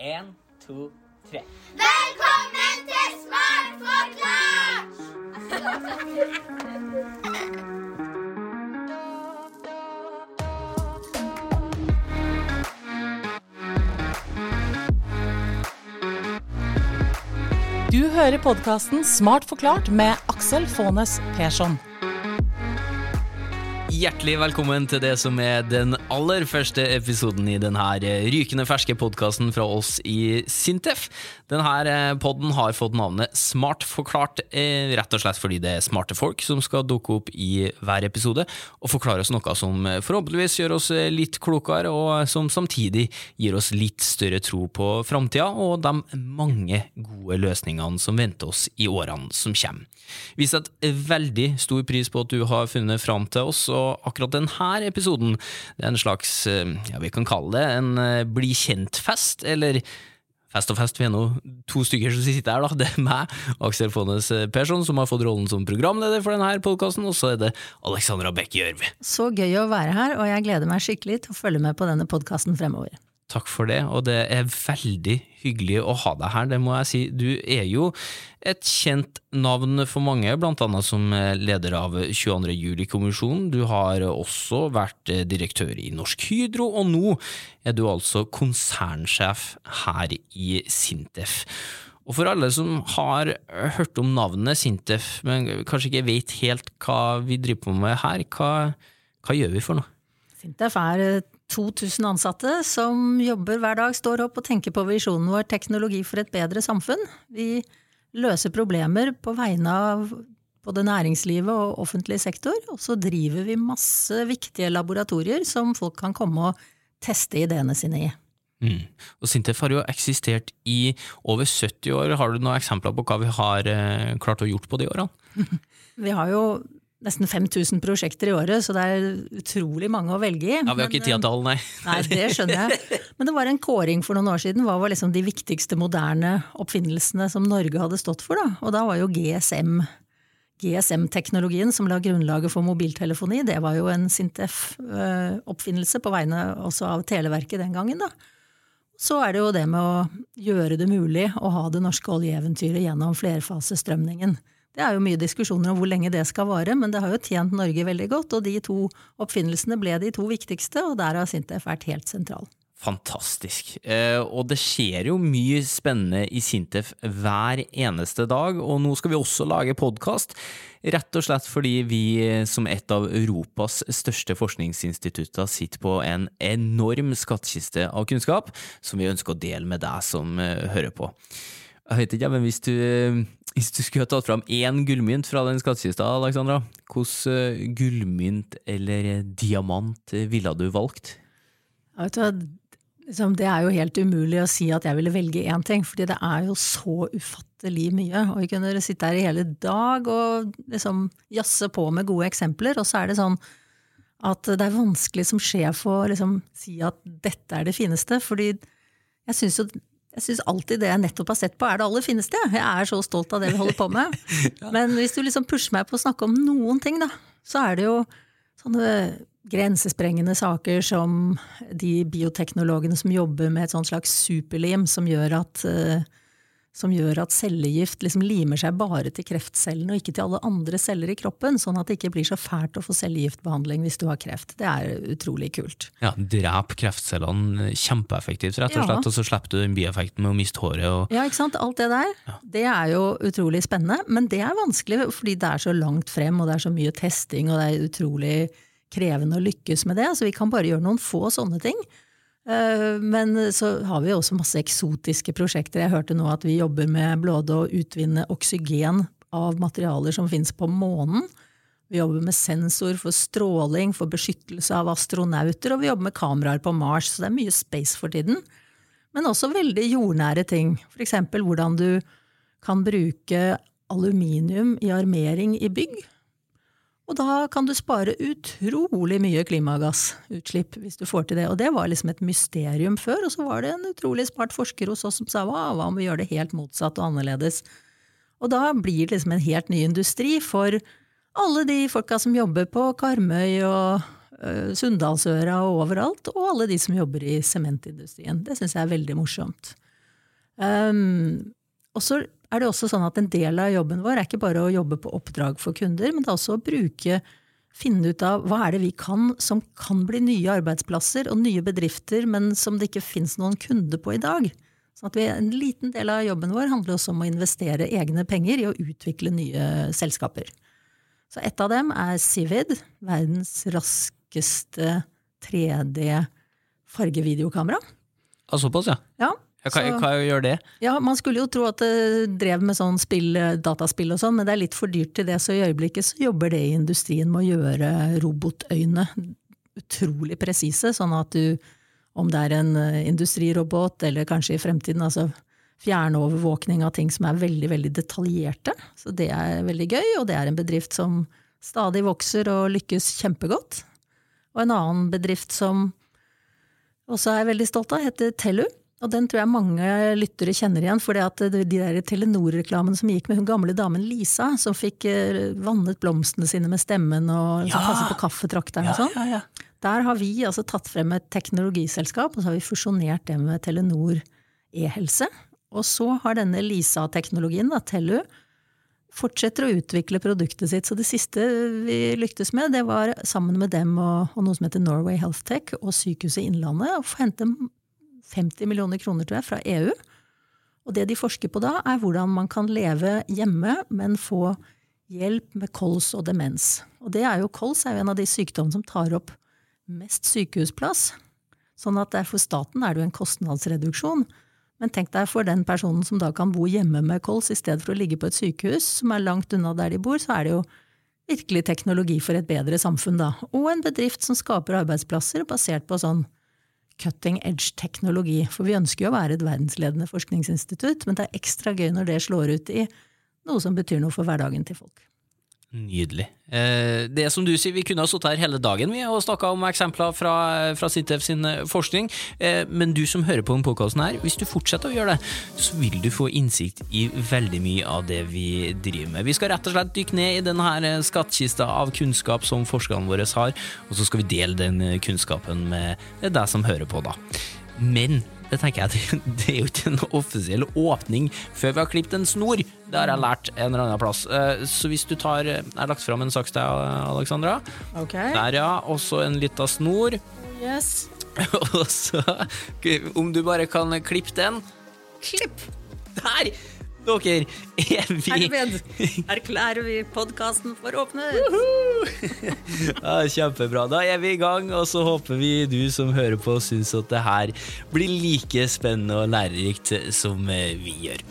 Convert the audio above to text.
Én, to, tre. Velkommen til Smart forklart! Du hører podkasten Smart forklart med Aksel Faanes Persson. Hjertelig velkommen til det som er den aller første episoden i denne rykende ferske podkasten fra oss i Sintef. Denne podden har fått navnet Smart forklart, eh, rett og slett fordi det er smarte folk som skal dukke opp i hver episode og forklare oss noe som forhåpentligvis gjør oss litt klokere, og som samtidig gir oss litt større tro på framtida og de mange gode løsningene som venter oss i årene som kommer. Vi setter veldig stor pris på at du har funnet fram til oss, og akkurat denne episoden det er en slags, ja vi kan kalle det en bli kjent-fest, eller Fest og fest, vi er nå to stykker som sitter her, da. Det er meg, Aksel Fonnes Persson, som har fått rollen som programleder for denne podkasten, og så er det Alexandra Bekke Gjørv. Så gøy å være her, og jeg gleder meg skikkelig til å følge med på denne podkasten fremover. Takk for det, og det er veldig hyggelig å ha deg her, det må jeg si. Du er jo et kjent navn for mange, blant annet som leder av 22. juli-kommisjonen. Du har også vært direktør i Norsk Hydro, og nå er du altså konsernsjef her i Sintef. Og for alle som har hørt om navnet Sintef, men kanskje ikke vet helt hva vi driver på med her, hva, hva gjør vi for noe? Sintef er 2000 ansatte som jobber hver dag, står opp og tenker på visjonen vår teknologi for et bedre samfunn. Vi løser problemer på vegne av både næringslivet og offentlig sektor, og så driver vi masse viktige laboratorier som folk kan komme og teste ideene sine i. Mm. Og Sintef har jo eksistert i over 70 år. Har du noen eksempler på hva vi har eh, klart å gjort på de årene? vi har jo nesten 5000 prosjekter i året, så det er utrolig mange å velge i. Ja, Vi har ikke tida til alle, nei. nei. Det skjønner jeg. Men det var en kåring for noen år siden. Hva var liksom de viktigste moderne oppfinnelsene som Norge hadde stått for? da? Og da var jo GSM GSM-teknologien som la grunnlaget for mobiltelefoni, det var jo en Sintef-oppfinnelse på vegne også av Televerket den gangen. da. Så er det jo det med å gjøre det mulig å ha det norske oljeeventyret gjennom flerfasestrømningen. Det er jo mye diskusjoner om hvor lenge det skal vare, men det har jo tjent Norge veldig godt, og de to oppfinnelsene ble de to viktigste, og der har Sintef vært helt sentral. Fantastisk. Eh, og det skjer jo mye spennende i Sintef hver eneste dag, og nå skal vi også lage podkast. Rett og slett fordi vi som et av Europas største forskningsinstitutter sitter på en enorm skattkiste av kunnskap som vi ønsker å dele med deg som hører på. Jeg vet ikke, men hvis du, hvis du skulle ha tatt fram én gullmynt fra den skattkista, Alexandra, hvilken gullmynt eller diamant ville du valgt? Vet du, liksom, det er jo helt umulig å si at jeg ville velge én ting, fordi det er jo så ufattelig mye. Og vi kunne sitte her i hele dag og liksom jazze på med gode eksempler, og så er det sånn at det er vanskelig som sjef å liksom si at dette er det fineste, fordi jeg syns jo jeg syns alltid det jeg nettopp har sett på, er det aller fineste. Jeg er så stolt av det vi holder på med. Men hvis du liksom pusher meg på å snakke om noen ting, da, så er det jo sånne grensesprengende saker som de bioteknologene som jobber med et sånt slags superlim som gjør at, som gjør at cellegift liksom limer seg bare til kreftcellene og ikke til alle andre celler i kroppen, sånn at det ikke blir så fælt å få cellegiftbehandling hvis du har kreft. Det er utrolig kult. Ja, Drep kreftcellene kjempeeffektivt, rett og slett, ja. og så slipper du den bieffekten med å miste håret. Og... Ja, ikke sant. Alt det der. Ja. Det er jo utrolig spennende, men det er vanskelig fordi det er så langt frem, og det er så mye testing, og det er utrolig krevende å lykkes med det. Så vi kan bare gjøre noen få sånne ting. Men så har vi også masse eksotiske prosjekter. Jeg hørte nå at vi jobber med både å utvinne oksygen av materialer som finnes på månen. Vi jobber med sensor for stråling, for beskyttelse av astronauter, og vi jobber med kameraer på Mars, så det er mye space for tiden. Men også veldig jordnære ting. Eksempel hvordan du kan bruke aluminium i armering i bygg. Og da kan du spare utrolig mye klimagassutslipp hvis du får til det. Og det var liksom et mysterium før, og så var det en utrolig smart forsker hos oss som sa hva, hva om vi gjør det helt motsatt og annerledes? Og da blir det liksom en helt ny industri for alle de folka som jobber på Karmøy og uh, Sunndalsøra og overalt, og alle de som jobber i sementindustrien. Det syns jeg er veldig morsomt. Um, og så er det også sånn at en del av jobben vår er ikke bare å jobbe på oppdrag for kunder, men det er også å bruke finne ut av hva er det vi kan som kan bli nye arbeidsplasser og nye bedrifter, men som det ikke fins noen kunde på i dag. Sånn at vi, En liten del av jobben vår handler også om å investere egne penger i å utvikle nye selskaper. Så et av dem er Civid, verdens raskeste 3D fargevideokamera. Ja, såpass, ja. Ja, Ja, Hva, hva gjør det? ja, Man skulle jo tro at det drev med sånn spill, dataspill og sånn, men det er litt for dyrt til det, så i øyeblikket så jobber det i industrien med å gjøre robotøyne utrolig presise, sånn at du, om det er en eh, industrirobot, eller kanskje i fremtiden, altså fjernovervåkning av ting som er veldig, veldig detaljerte. Så det er veldig gøy, og det er en bedrift som stadig vokser og lykkes kjempegodt. Og en annen bedrift som også er veldig stolt av, heter Tellu. Og den tror jeg mange lyttere kjenner igjen, for de der Telenor-reklamene som gikk med hun gamle damen Lisa, som fikk eh, vannet blomstene sine med stemmen og Ja! passet på kaffetrakteren og sånn. ja, ja. Der har vi altså tatt frem et teknologiselskap, og så har vi fusjonert det med Telenor e-helse. Og så har denne Lisa-teknologien, Tellu, fortsetter å utvikle produktet sitt. Så det siste vi lyktes med, det var sammen med dem og, og noe som heter Norway Health Tech og Sykehuset Innlandet, å hente 50 millioner kroner, tror jeg, fra EU. Og det de forsker på da, er hvordan man kan leve hjemme, men få hjelp med kols og demens. Og det er jo, kols er jo en av de sykdommene som tar opp mest sykehusplass. Sånn at for staten er det jo en kostnadsreduksjon. Men tenk deg for den personen som da kan bo hjemme med kols i stedet for å ligge på et sykehus som er langt unna der de bor, så er det jo virkelig teknologi for et bedre samfunn, da. Og en bedrift som skaper arbeidsplasser basert på sånn cutting edge-teknologi. For vi ønsker jo å være et verdensledende forskningsinstitutt, men det er ekstra gøy når det slår ut i noe som betyr noe for hverdagen til folk. Nydelig. Eh, det som du sier, Vi kunne ha sittet her hele dagen vi og snakka om eksempler fra, fra Sintef sin eh, forskning, eh, men du som hører på denne podkasten hvis du fortsetter å gjøre det, så vil du få innsikt i veldig mye av det vi driver med. Vi skal rett og slett dykke ned i denne skattkista av kunnskap som forskerne våre har, og så skal vi dele den kunnskapen med deg som hører på, da. Men det tenker jeg, det, er jo ikke en offisiell åpning før vi har klippet en snor. Det har jeg lært en eller annen plass. Eh, Så hvis du tar Jeg har lagt fram en saks til deg, Alexandra. Okay. Der, ja. Og så en lita snor. Yes. Og så Om du bare kan klippe den. Klipp! Der! Dere er vi Herved erklærer vi podkasten for åpnet. ja, Kjempebra. Da er vi i gang, og så håper vi du som hører på, syns at det her blir like spennende og lærerikt som eh, vi gjør.